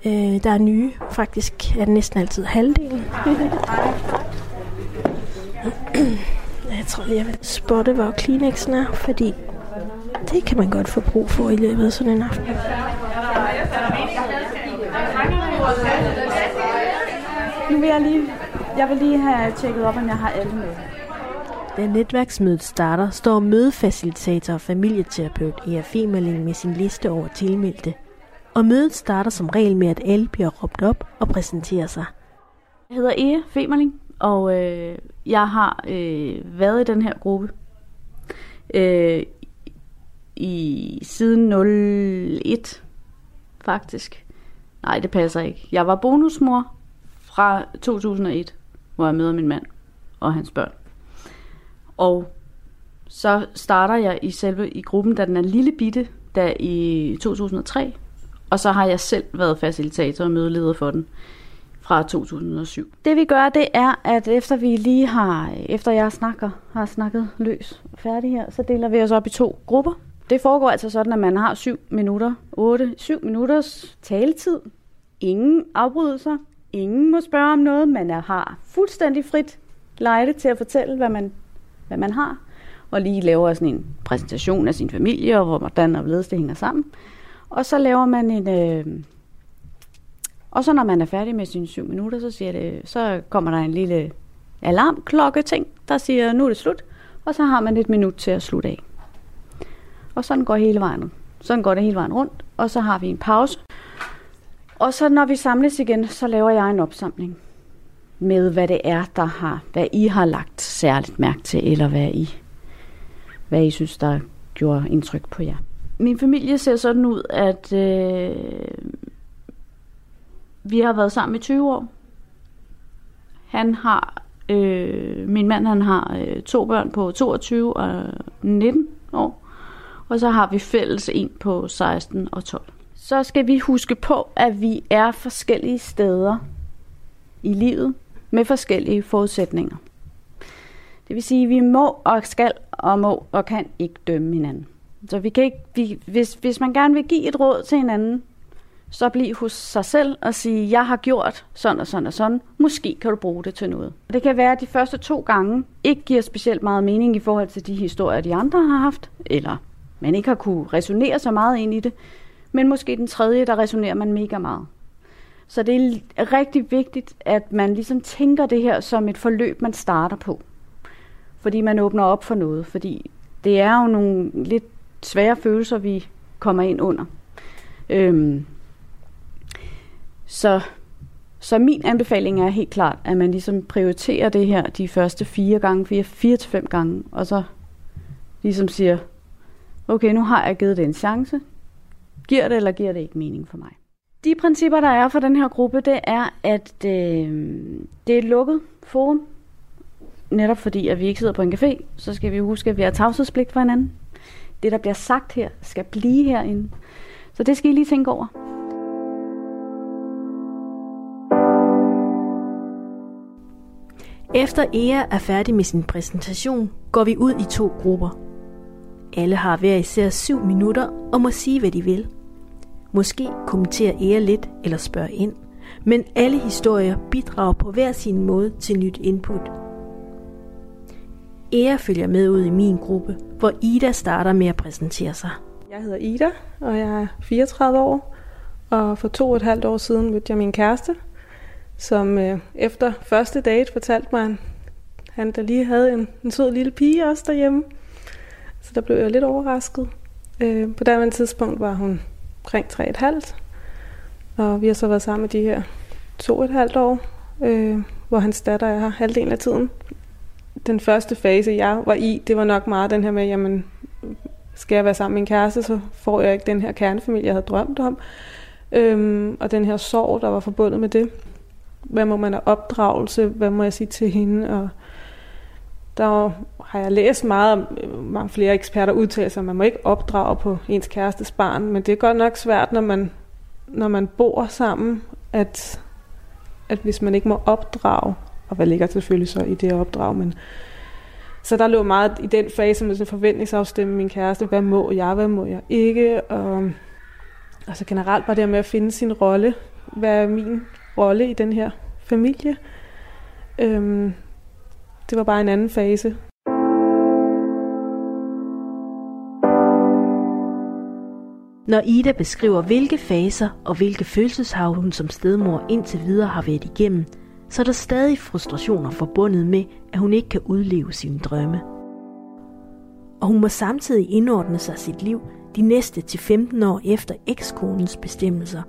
øh, der er nye. Faktisk er det næsten altid halvdelen. jeg tror lige, jeg vil spotte, hvor Kleenexen er, fordi det kan man godt få brug for i løbet af sådan en aften. Nu vil jeg lige, jeg vil lige have tjekket op, om jeg har alle med. Da netværksmødet starter, står mødefacilitator og familieterapeut Ea Femerling med sin liste over tilmeldte. Og mødet starter som regel med, at alle bliver råbt op og præsenterer sig. Jeg hedder Ea Femerling, og øh, jeg har øh, været i den her gruppe øh, i siden 01 faktisk. Nej, det passer ikke. Jeg var bonusmor fra 2001, hvor jeg møder min mand og hans børn. Og så starter jeg i selve i gruppen, da den er lille bitte, der i 2003. Og så har jeg selv været facilitator og mødeleder for den fra 2007. Det vi gør, det er, at efter vi lige har, efter jeg snakker, har snakket løs og færdig her, så deler vi os op i to grupper. Det foregår altså sådan, at man har 7 minutter, 8, 7 minutters taletid. Ingen afbrydelser, ingen må spørge om noget, man er, har fuldstændig frit lejde til at fortælle, hvad man, hvad man har, og lige laver sådan en præsentation af sin familie, og hvordan og hvorledes det hænger sammen. Og så laver man en... Øh, og så når man er færdig med sine syv minutter, så, siger det, så kommer der en lille alarmklokke ting, der siger, nu er det slut. Og så har man et minut til at slutte af. Og sådan går hele vejen. Sådan går det hele vejen rundt. Og så har vi en pause. Og så når vi samles igen, så laver jeg en opsamling med, hvad det er, der har, hvad I har lagt særligt mærke til, eller hvad I, hvad I synes, der gjorde indtryk på jer. Min familie ser sådan ud, at øh, vi har været sammen i 20 år. Han har, øh, min mand han har øh, to børn på 22 og 19 år. Og så har vi fælles en på 16 og 12. Så skal vi huske på, at vi er forskellige steder i livet med forskellige forudsætninger. Det vil sige, at vi må og skal og må og kan ikke dømme hinanden. Så vi kan ikke, vi, hvis, hvis man gerne vil give et råd til hinanden, så bliv hos sig selv og sige, jeg har gjort sådan og sådan og sådan. Måske kan du bruge det til noget. Det kan være, at de første to gange ikke giver specielt meget mening i forhold til de historier, de andre har haft, eller man ikke har kunne resonere så meget ind i det. Men måske den tredje, der resonerer man mega meget. Så det er rigtig vigtigt, at man ligesom tænker det her som et forløb, man starter på. Fordi man åbner op for noget. Fordi det er jo nogle lidt svære følelser, vi kommer ind under. Øhm, så, så min anbefaling er helt klart, at man ligesom prioriterer det her de første fire gange, fire, fire til fem gange, og så ligesom siger, okay, nu har jeg givet det en chance. Giver det eller giver det ikke mening for mig? De principper, der er for den her gruppe, det er, at øh, det er et lukket forum. Netop fordi, at vi ikke sidder på en café, så skal vi huske, at vi har tavshedspligt for hinanden. Det, der bliver sagt her, skal blive herinde. Så det skal I lige tænke over. Efter Ea er færdig med sin præsentation, går vi ud i to grupper. Alle har hver især syv minutter og må sige, hvad de vil. Måske kommentere Ære lidt eller spørge ind, men alle historier bidrager på hver sin måde til nyt input. Ære følger med ud i min gruppe, hvor Ida starter med at præsentere sig. Jeg hedder Ida, og jeg er 34 år. Og for to og et halvt år siden mødte jeg min kæreste, som øh, efter første date fortalte mig, at han der lige havde en, en sød lille pige også derhjemme. Så der blev jeg lidt overrasket. Øh, på det tidspunkt var hun omkring 3,5. Og vi har så været sammen de her to og et halvt år, øh, hvor hans datter er her halvdelen af tiden. Den første fase, jeg var i, det var nok meget den her med, jamen, skal jeg være sammen med min kæreste, så får jeg ikke den her kernefamilie, jeg havde drømt om. Øhm, og den her sorg, der var forbundet med det. hvad må man have opdragelse, hvad må jeg sige til hende, og der har jeg læst meget om, øh, mange flere eksperter udtaler sig, at man må ikke opdrage på ens kærestes barn, men det er godt nok svært, når man, når man bor sammen, at, at hvis man ikke må opdrage, og hvad ligger selvfølgelig så i det opdrag, men så der lå meget i den fase med sådan forventningsafstemme min kæreste, hvad må jeg, hvad må jeg ikke, og altså generelt bare det med at finde sin rolle, hvad er min rolle i den her familie. Øhm, det var bare en anden fase. Når Ida beskriver, hvilke faser og hvilke følelseshav hun som stedmor indtil videre har været igennem, så er der stadig frustrationer forbundet med, at hun ikke kan udleve sine drømme. Og hun må samtidig indordne sig sit liv de næste til 15 år efter ekskonens bestemmelser.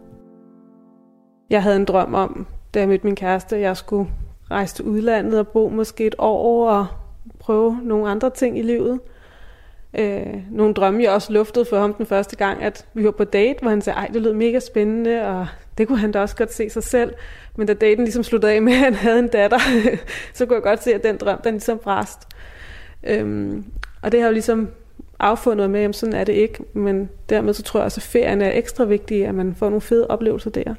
Jeg havde en drøm om, da jeg mødte min kæreste, at jeg skulle rejse til udlandet og bo måske et år og prøve nogle andre ting i livet. Øh, nogle drømme, jeg også luftede for ham den første gang, at vi var på date, hvor han sagde, ej, det lød mega spændende, og det kunne han da også godt se sig selv. Men da daten ligesom sluttede af med, at han havde en datter, så kunne jeg godt se, at den drøm, den ligesom brast. Øhm, og det har jo ligesom affundet med, at sådan er det ikke. Men dermed så tror jeg også, at ferien er ekstra vigtig, at man får nogle fede oplevelser der.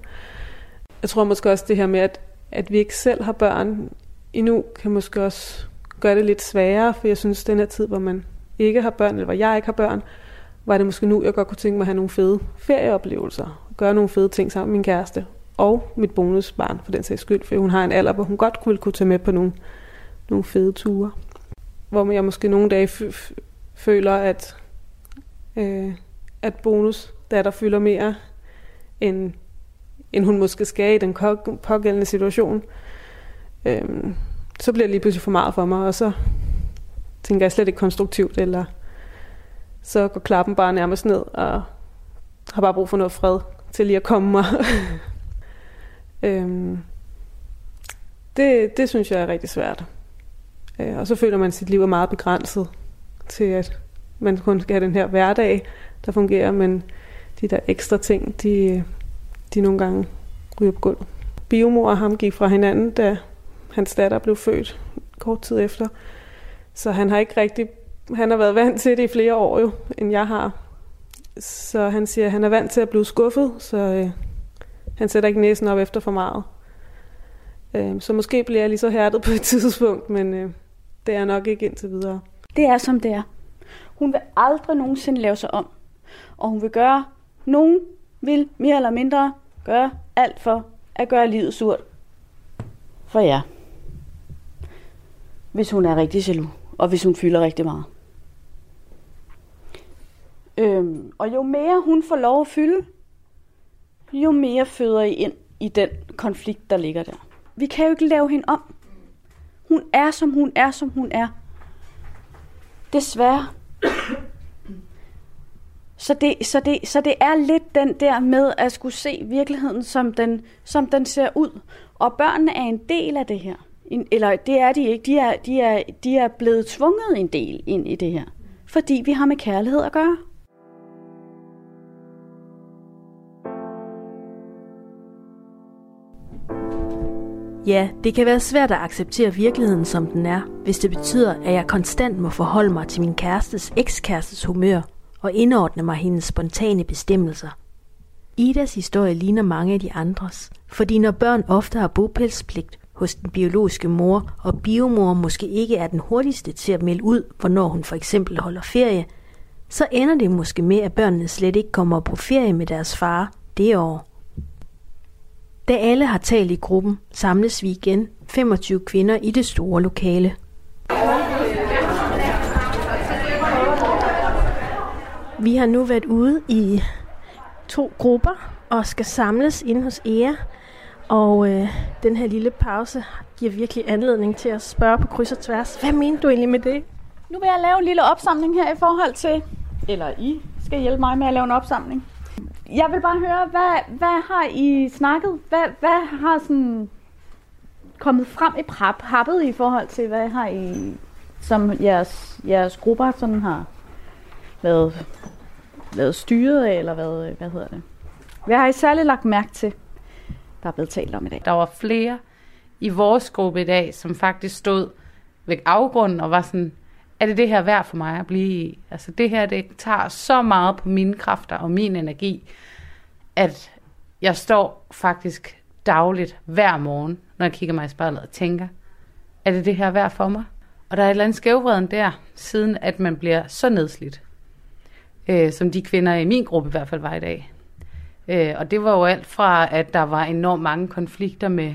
Jeg tror måske også det her med, at, at vi ikke selv har børn endnu, kan måske også gøre det lidt sværere, for jeg synes, den her tid, hvor man ikke har børn, eller hvor jeg ikke har børn, var det måske nu, jeg godt kunne tænke mig at have nogle fede ferieoplevelser. Gøre nogle fede ting sammen med min kæreste. Og mit bonusbarn, for den sags skyld. For hun har en alder, hvor hun godt ville kunne tage med på nogle, nogle fede ture. Hvor jeg måske nogle dage føler, at, øh, at bonus datter fylder mere, end, end hun måske skal i den pågældende situation. øhm, så bliver det lige pludselig for meget for mig, og så tænker jeg slet ikke konstruktivt, eller så går klappen bare nærmest ned, og har bare brug for noget fred til lige at komme mig. øhm, det, det synes jeg er rigtig svært. Øh, og så føler man, at sit liv er meget begrænset til, at man kun skal have den her hverdag, der fungerer, men de der ekstra ting, de, de nogle gange ryger på gulvet. Biomor og ham gik fra hinanden, da hans datter blev født kort tid efter. Så han har ikke rigtig, han har været vant til det i flere år jo, end jeg har. Så han siger, at han er vant til at blive skuffet, så øh, han sætter ikke næsen op efter for meget. Øh, så måske bliver jeg lige så hærdet på et tidspunkt, men øh, det er nok ikke indtil videre. Det er som det er. Hun vil aldrig nogensinde lave sig om. Og hun vil gøre, nogen vil mere eller mindre gøre alt for at gøre livet surt. For jer. Hvis hun er rigtig jaloux og hvis hun fylder rigtig meget. Øhm, og jo mere hun får lov at fylde, jo mere føder I ind i den konflikt, der ligger der. Vi kan jo ikke lave hende om. Hun er, som hun er, som hun er. Desværre. Så det, så, det, så det er lidt den der med at skulle se virkeligheden, som den, som den ser ud. Og børnene er en del af det her En, eller det er de ikke, de er, de, er, de er blevet tvunget en del ind i det her, fordi vi har med kærlighed at gøre. Ja, det kan være svært at acceptere virkeligheden som den er, hvis det betyder, at jeg konstant må forholde mig til min kærestes ekskærestes humør og indordne mig hendes spontane bestemmelser. Idas historie ligner mange af de andres, fordi når børn ofte har bopælspligt, hos den biologiske mor, og biomor måske ikke er den hurtigste til at melde ud, hvornår hun for eksempel holder ferie, så ender det måske med, at børnene slet ikke kommer på ferie med deres far det år. Da alle har talt i gruppen, samles vi igen 25 kvinder i det store lokale. Vi har nu været ude i to grupper og skal samles inde hos Ea og øh, den her lille pause giver virkelig anledning til at spørge på kryds og tværs. Hvad mener du egentlig med det? Nu vil jeg lave en lille opsamling her i forhold til, eller I skal hjælpe mig med at lave en opsamling. Jeg vil bare høre, hvad, hvad har I snakket? Hvad, hvad har sådan kommet frem i prap, happet i forhold til, hvad har I, som jeres, jeres grupper sådan har været, været styret af, eller hvad, øh, hvad hedder det? Hvad har I særligt lagt mærke til? der er blevet talt om i dag. Der var flere i vores gruppe i dag, som faktisk stod ved afgrunden og var sådan, er det det her værd for mig at blive i? Altså det her, det tager så meget på mine kræfter og min energi, at jeg står faktisk dagligt hver morgen, når jeg kigger mig i spejlet og tænker, er det det her værd for mig? Og der er et eller andet skævvreden der, siden at man bliver så nedslidt, øh, som de kvinder i min gruppe i hvert fald var i dag. Øh, og det var jo alt fra, at der var enormt mange konflikter med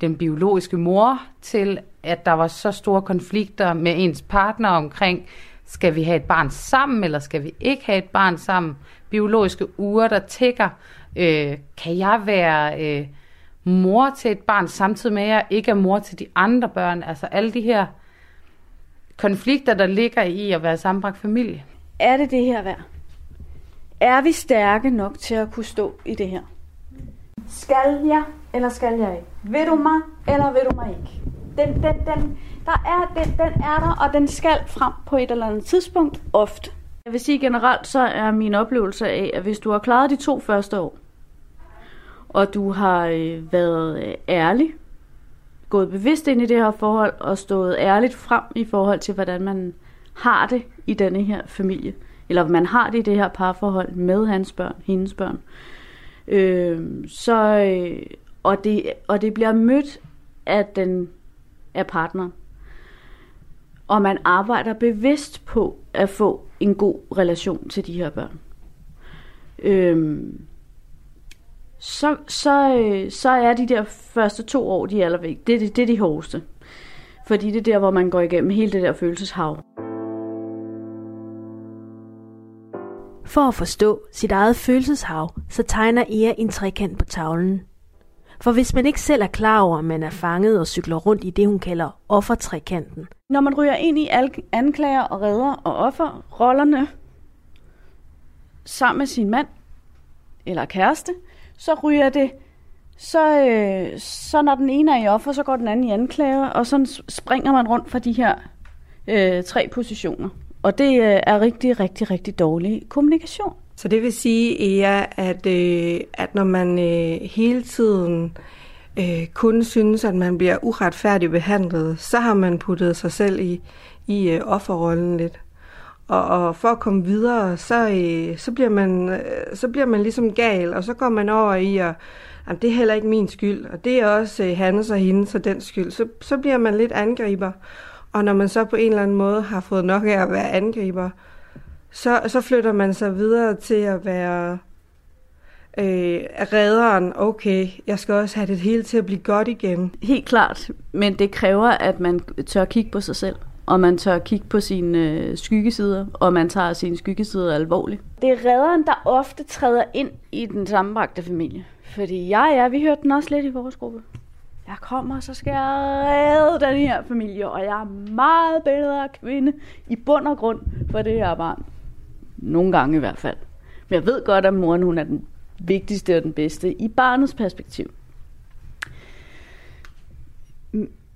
den biologiske mor, til at der var så store konflikter med ens partner omkring, skal vi have et barn sammen, eller skal vi ikke have et barn sammen? Biologiske uger, der tækker. Øh, kan jeg være øh, mor til et barn, samtidig med at jeg ikke er mor til de andre børn? Altså alle de her konflikter, der ligger i at være sammenbragt familie. Er det det her værd? Er vi stærke nok til at kunne stå i det her? Skal jeg, eller skal jeg ikke? Vil du mig, eller vil du mig ikke? Den, den, den, der er, den, den er der, og den skal frem på et eller andet tidspunkt, ofte. Jeg vil sige generelt, så er min oplevelse af, at hvis du har klaret de to første år, og du har øh, været øh, ærlig, gået bevidst ind i det her forhold, og stået ærligt frem i forhold til, hvordan man har det i denne her familie, eller man har det i det her parforhold med hans børn, hendes børn, øh, så, øh, og, det, og det bliver mødt af den af partneren. Og man arbejder bevidst på at få en god relation til de her børn. Øhm, så, så, øh, så er de der første to år, de er allervæk. Det, det, det er de hårdeste. Fordi det er der, hvor man går igennem hele det der følelseshav. For at forstå sit eget følelseshav, så tegner Ea en trekant på tavlen. For hvis man ikke selv er klar over, at man er fanget og cykler rundt i det, hun kalder offertrekanten. Når man ryger ind i anklager og redder og offerrollerne sammen med sin mand eller kæreste, så ryger det, så, øh, så når den ene er i offer, så går den anden i anklager, og så springer man rundt fra de her øh, tre positioner. Og det øh, er rigtig, rigtig, rigtig dårlig kommunikation. Så det vil sige, Ea, at, øh, at når man øh, hele tiden øh, kun synes, at man bliver uretfærdigt behandlet, så har man puttet sig selv i, i øh, offerrollen lidt. Og, og for at komme videre, så, øh, så, bliver man, øh, så bliver man ligesom gal, og så går man over i at Jamen, det er heller ikke min skyld, og det er også øh, hans og hendes og den skyld. Så, så bliver man lidt angriber. Og når man så på en eller anden måde har fået nok af at være angriber, så, så flytter man sig videre til at være øh, redderen. Okay, jeg skal også have det hele til at blive godt igen. Helt klart, men det kræver, at man tør kigge på sig selv og man tør kigge på sine øh, skyggesider, og man tager sine skyggesider alvorligt. Det er redderen, der ofte træder ind i den sammenbragte familie. Fordi jeg, ja, vi hørte den også lidt i vores gruppe. Jeg kommer, så skal jeg redde den her familie, og jeg er meget bedre kvinde i bund og grund for det her barn. Nogle gange i hvert fald. Men jeg ved godt, at moren hun er den vigtigste og den bedste i barnets perspektiv.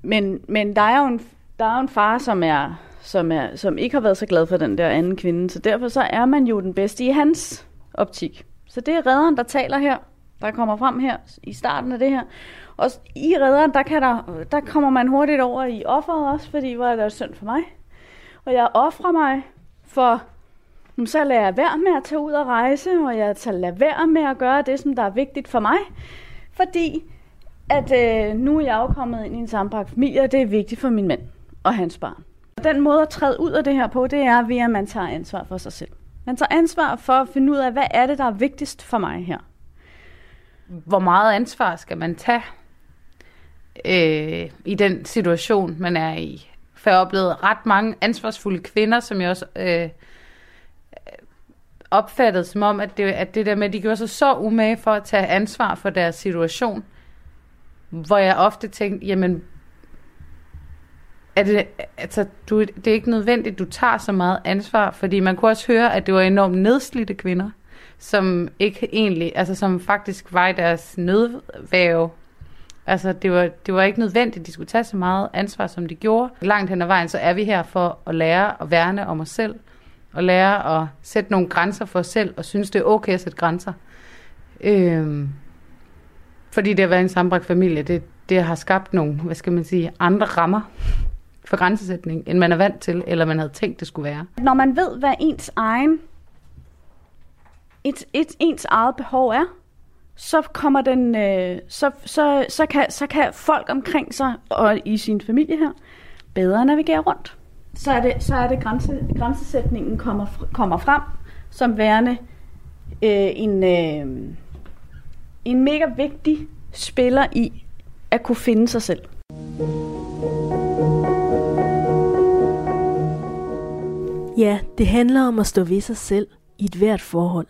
Men, men der er jo en, der er en far, som er, som er som ikke har været så glad for den der anden kvinde, så derfor så er man jo den bedste i hans optik. Så det er redderen, der taler her, der kommer frem her i starten af det her. Og i redderen, der, kan der, der kommer man hurtigt over i offeret også, fordi hvor er det synd for mig. Og jeg offrer mig for, så lader jeg være med at tage ud og rejse, og jeg tager lade være med at gøre det, som der er vigtigt for mig. Fordi at øh, nu er jeg jo kommet ind i en sammenbragt familie, og det er vigtigt for min mand og hans barn. Og den måde at træde ud af det her på, det er ved, at man tager ansvar for sig selv. Man tager ansvar for at finde ud af, hvad er det, der er vigtigst for mig her. Hvor meget ansvar skal man tage øh, i den situation, man er i? For jeg har oplevet ret mange ansvarsfulde kvinder, som jeg også øh, opfattede som om, at det, at det der med, at de gjorde sig så umage for at tage ansvar for deres situation, hvor jeg ofte tænkte, jamen, er det, altså, du, det er ikke nødvendigt, du tager så meget ansvar, fordi man kunne også høre, at det var enormt nedslidte kvinder, som ikke egentlig, altså som faktisk var i deres nødvæve. Altså, det var, det var ikke nødvendigt, de skulle tage så meget ansvar, som de gjorde. Langt hen ad vejen, så er vi her for at lære at værne om os selv, og lære at sætte nogle grænser for os selv, og synes, det er okay at sætte grænser. Øhm, fordi det at være en sambragt familie, det, det har skabt nogle, hvad skal man sige, andre rammer for grænsesætning, end man er vant til, eller man havde tænkt, det skulle være. Når man ved, hvad ens egen et, et, ens eget behov er, så kommer den, øh, så, så, så, kan, så kan folk omkring sig og i sin familie her bedre navigere rundt. Så er det, så er det grænse, grænsesætningen kommer, kommer frem som værende øh, en, øh, en mega vigtig spiller i at kunne finde sig selv. Ja, det handler om at stå ved sig selv i et hvert forhold.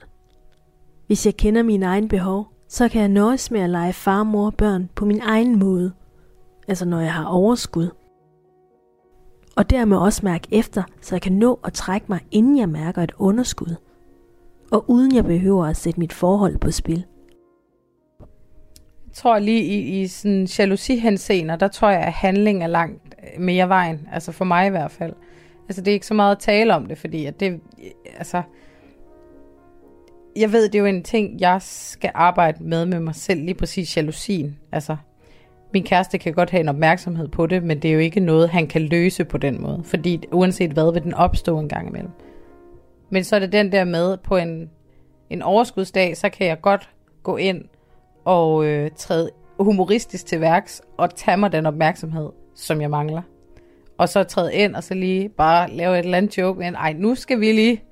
Hvis jeg kender mine egne behov, så kan jeg nøjes med at lege far, mor og børn på min egen måde. Altså når jeg har overskud. Og dermed også mærke efter, så jeg kan nå at trække mig, inden jeg mærker et underskud. Og uden jeg behøver at sætte mit forhold på spil. Jeg tror lige i, i sådan jalousihensener, der tror jeg, at handling er langt øh, mere vejen. Altså for mig i hvert fald. Altså det er ikke så meget at tale om det, fordi at det, altså, jeg ved, det er jo en ting, jeg skal arbejde med med mig selv, lige præcis jalousien. Altså, min kæreste kan godt have en opmærksomhed på det, men det er jo ikke noget, han kan løse på den måde. Fordi uanset hvad, vil den opstå en gang imellem. Men så er det den der med, på en, en overskudsdag, så kan jeg godt gå ind og øh, træde humoristisk til værks, og tage mig den opmærksomhed, som jeg mangler. Og så træde ind, og så lige bare lave et eller andet joke, men ej, nu skal vi lige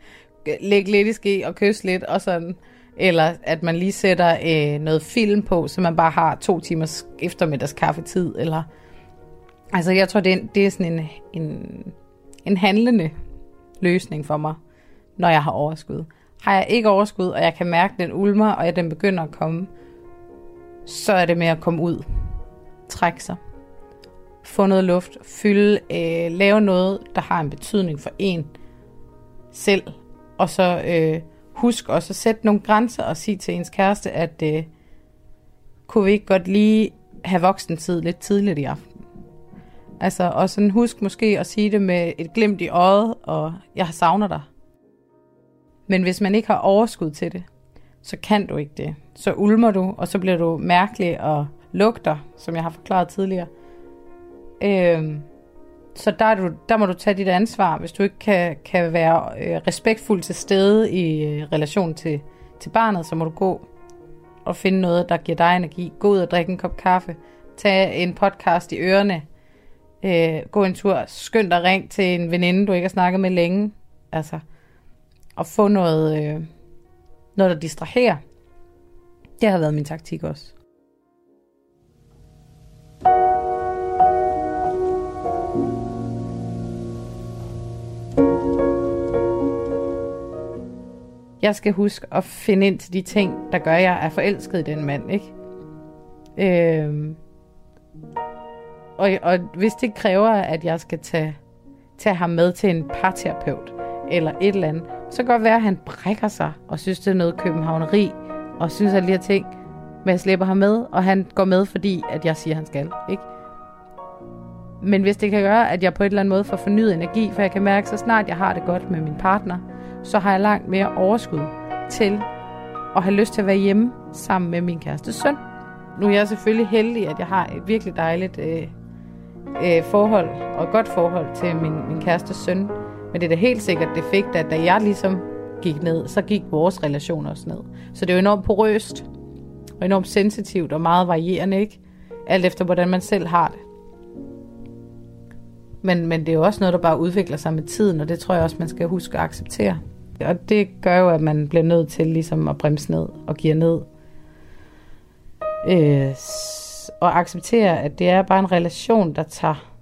lægge lidt i ske og kysse lidt og sådan. Eller at man lige sætter øh, noget film på, så man bare har to timers eftermiddags kaffetid. Eller... Altså jeg tror, det er, det er sådan en, en, en handlende løsning for mig, når jeg har overskud. Har jeg ikke overskud, og jeg kan mærke, den ulmer, og at den begynder at komme, så er det med at komme ud. Trække sig. Få noget luft. Fylde. Øh, lave noget, der har en betydning for en selv og så øh, husk også at sætte nogle grænser og sige til ens kæreste, at øh, kunne vi ikke godt lige have voksentid lidt tidligt i aften. Altså, og sådan husk måske at sige det med et glimt i øjet, og jeg savner dig. Men hvis man ikke har overskud til det, så kan du ikke det. Så ulmer du, og så bliver du mærkelig og lugter, som jeg har forklaret tidligere. Øh, så der, er du, der må du tage dit ansvar, hvis du ikke kan, kan være øh, respektfuld til stede i øh, relation til, til barnet, så må du gå og finde noget, der giver dig energi. Gå ud og drikke en kop kaffe. Tag en podcast i ørerne. Øh, gå en tur. Skynd dig ring til en veninde, du ikke har snakket med længe. Altså, og få noget, øh, noget der distraherer. Det har været min taktik også. Jeg skal huske at finde ind til de ting, der gør, at jeg er forelsket i den mand, ikke? Øhm, og, og hvis det kræver, at jeg skal tage, tage ham med til en parterapeut, eller et eller andet, så kan det godt være, at han brækker sig, og synes, det er noget københavneri, og synes alle de her ting, men jeg slipper ham med, og han går med, fordi at jeg siger, at han skal, ikke? Men hvis det kan gøre, at jeg på et eller andet måde får fornyet energi, for jeg kan mærke, så snart jeg har det godt med min partner, så har jeg langt mere overskud til at have lyst til at være hjemme sammen med min kæreste søn. Nu er jeg selvfølgelig heldig, at jeg har et virkelig dejligt øh, øh, forhold og godt forhold til min, min kæreste søn. Men det er da helt sikkert det fik, at da jeg ligesom gik ned, så gik vores relation også ned. Så det er jo enormt porøst og enormt sensitivt og meget varierende, ikke? Alt efter, hvordan man selv har det. Men, men det er jo også noget, der bare udvikler sig med tiden, og det tror jeg også, man skal huske at acceptere. Og det gør jo, at man bliver nødt til ligesom at bremse ned og give ned. Øh, og acceptere, at det er bare en relation, der tager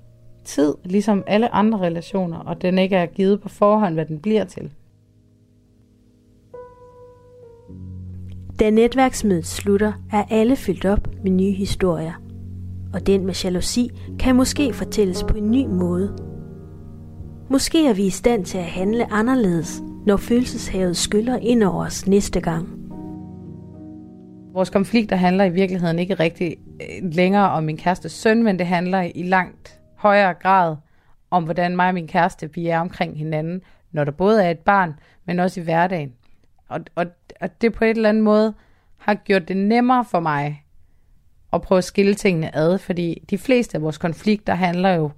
tid, ligesom alle andre relationer, og den ikke er givet på forhånd, hvad den bliver til. Da netværksmødet slutter, er alle fyldt op med nye historier. Og den med jalousi kan måske fortælles på en ny måde. Måske er vi i stand til at handle anderledes, når følelseshavet skyller ind over os næste gang. Vores konflikter handler i virkeligheden ikke rigtig øh, længere om min kærestes søn, men det handler i langt højere grad om, hvordan mig og min kæreste vi er omkring hinanden, når der både er et barn, men også i hverdagen. Og, og, og det på et eller andet måde har gjort det nemmere for mig at prøve at skille tingene ad, fordi de fleste af vores konflikter handler jo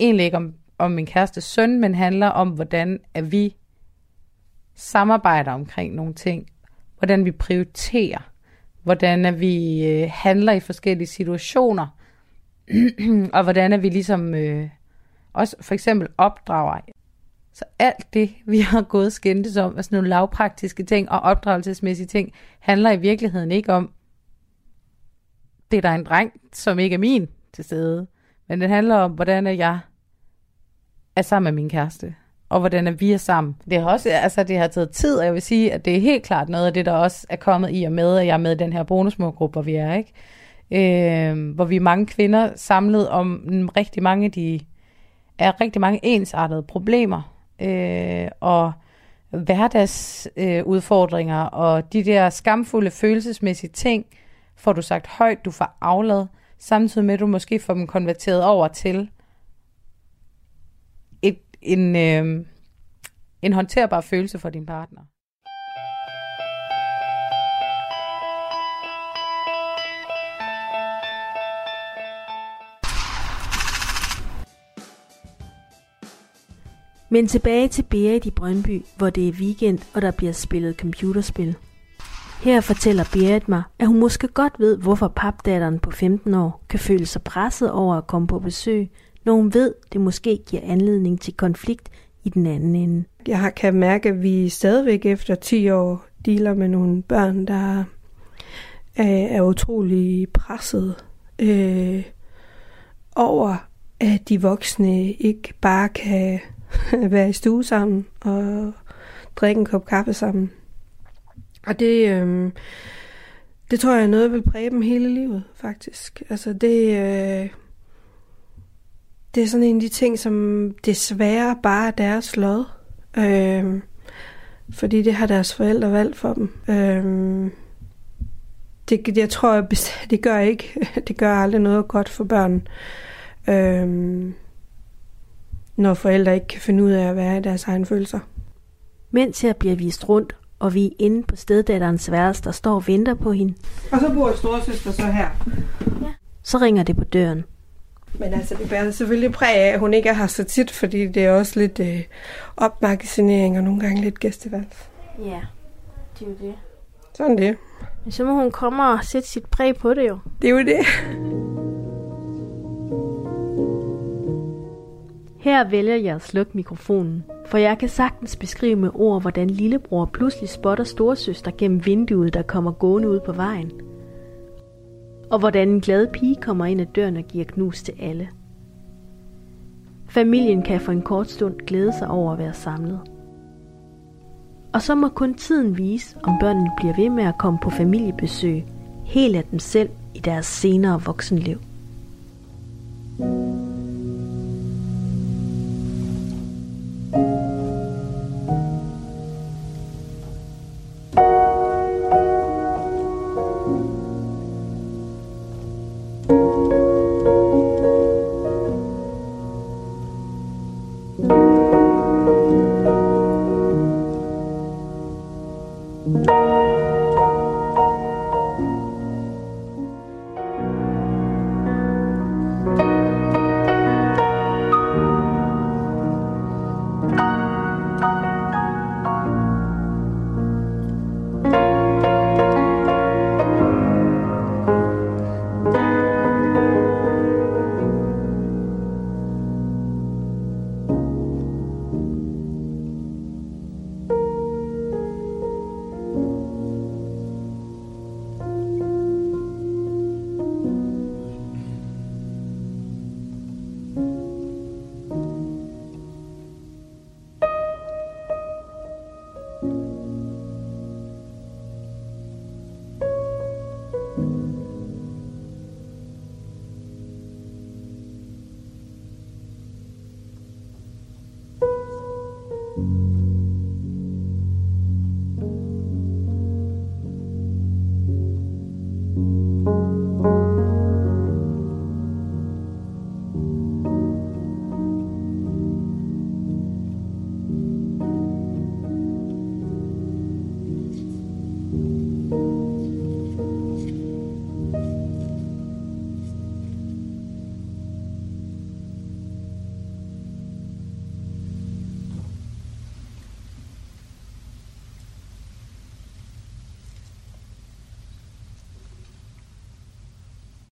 egentlig ikke om, om min kæreste søn, men handler om, hvordan at vi samarbejder omkring nogle ting, hvordan vi prioriterer, hvordan at vi øh, handler i forskellige situationer, og hvordan at vi ligesom øh, også for eksempel opdrager. Så alt det, vi har gået skændtes om, altså nogle lavpraktiske ting og opdragelsesmæssige ting, handler i virkeligheden ikke om, det er der en dreng, som ikke er min til stede, men det handler om, hvordan er jeg er sammen med min kæreste, og hvordan er vi er sammen. Det har også, altså det har taget tid, og jeg vil sige, at det er helt klart noget af det, der også er kommet i og med, at jeg er med i den her bonusmorgruppe, hvor vi er, ikke? Øh, hvor vi er mange kvinder samlet om rigtig mange af de, er rigtig mange ensartede problemer, øh, og hverdagsudfordringer, øh, og de der skamfulde følelsesmæssige ting, får du sagt højt, du får aflad, samtidig med, at du måske får dem konverteret over til en, øh, en håndterbar følelse for din partner. Men tilbage til Berit i Brøndby, hvor det er weekend, og der bliver spillet computerspil. Her fortæller Berit mig, at hun måske godt ved, hvorfor papdatteren på 15 år kan føle sig presset over at komme på besøg, når hun ved, det måske giver anledning til konflikt i den anden ende. Jeg kan mærke, at vi stadigvæk efter 10 år dealer med nogle børn, der øh, er utrolig presset øh, over, at de voksne ikke bare kan være i stue sammen og drikke en kop kaffe sammen. Og det, øh, det tror jeg er noget, der vil præge dem hele livet, faktisk. Altså det, øh, det er sådan en af de ting, som desværre bare er deres lod. Øh, fordi det har deres forældre valgt for dem. Øh, det, jeg tror, det gør ikke, det gør aldrig noget godt for børn. Øh, når forældre ikke kan finde ud af at være i deres egne følelser. Mens jeg bliver vist rundt, og vi er inde på steddatterens værelse, der står og venter på hende. Og så bor storesøster så her. Ja. Så ringer det på døren. Men altså, det bærer selvfølgelig præg af, at hun ikke er her så tit, fordi det er også lidt øh, opmagasinering og nogle gange lidt gæstevalg. Ja, det er jo det. Sådan det. Men så må hun komme og sætte sit præg på det jo. Det er jo det. Her vælger jeg at slukke mikrofonen, for jeg kan sagtens beskrive med ord, hvordan lillebror pludselig spotter storsøster gennem vinduet, der kommer gående ud på vejen. Og hvordan en glad pige kommer ind ad døren og giver knus til alle. Familien kan for en kort stund glæde sig over at være samlet. Og så må kun tiden vise, om børnene bliver ved med at komme på familiebesøg, helt af dem selv i deres senere voksenliv.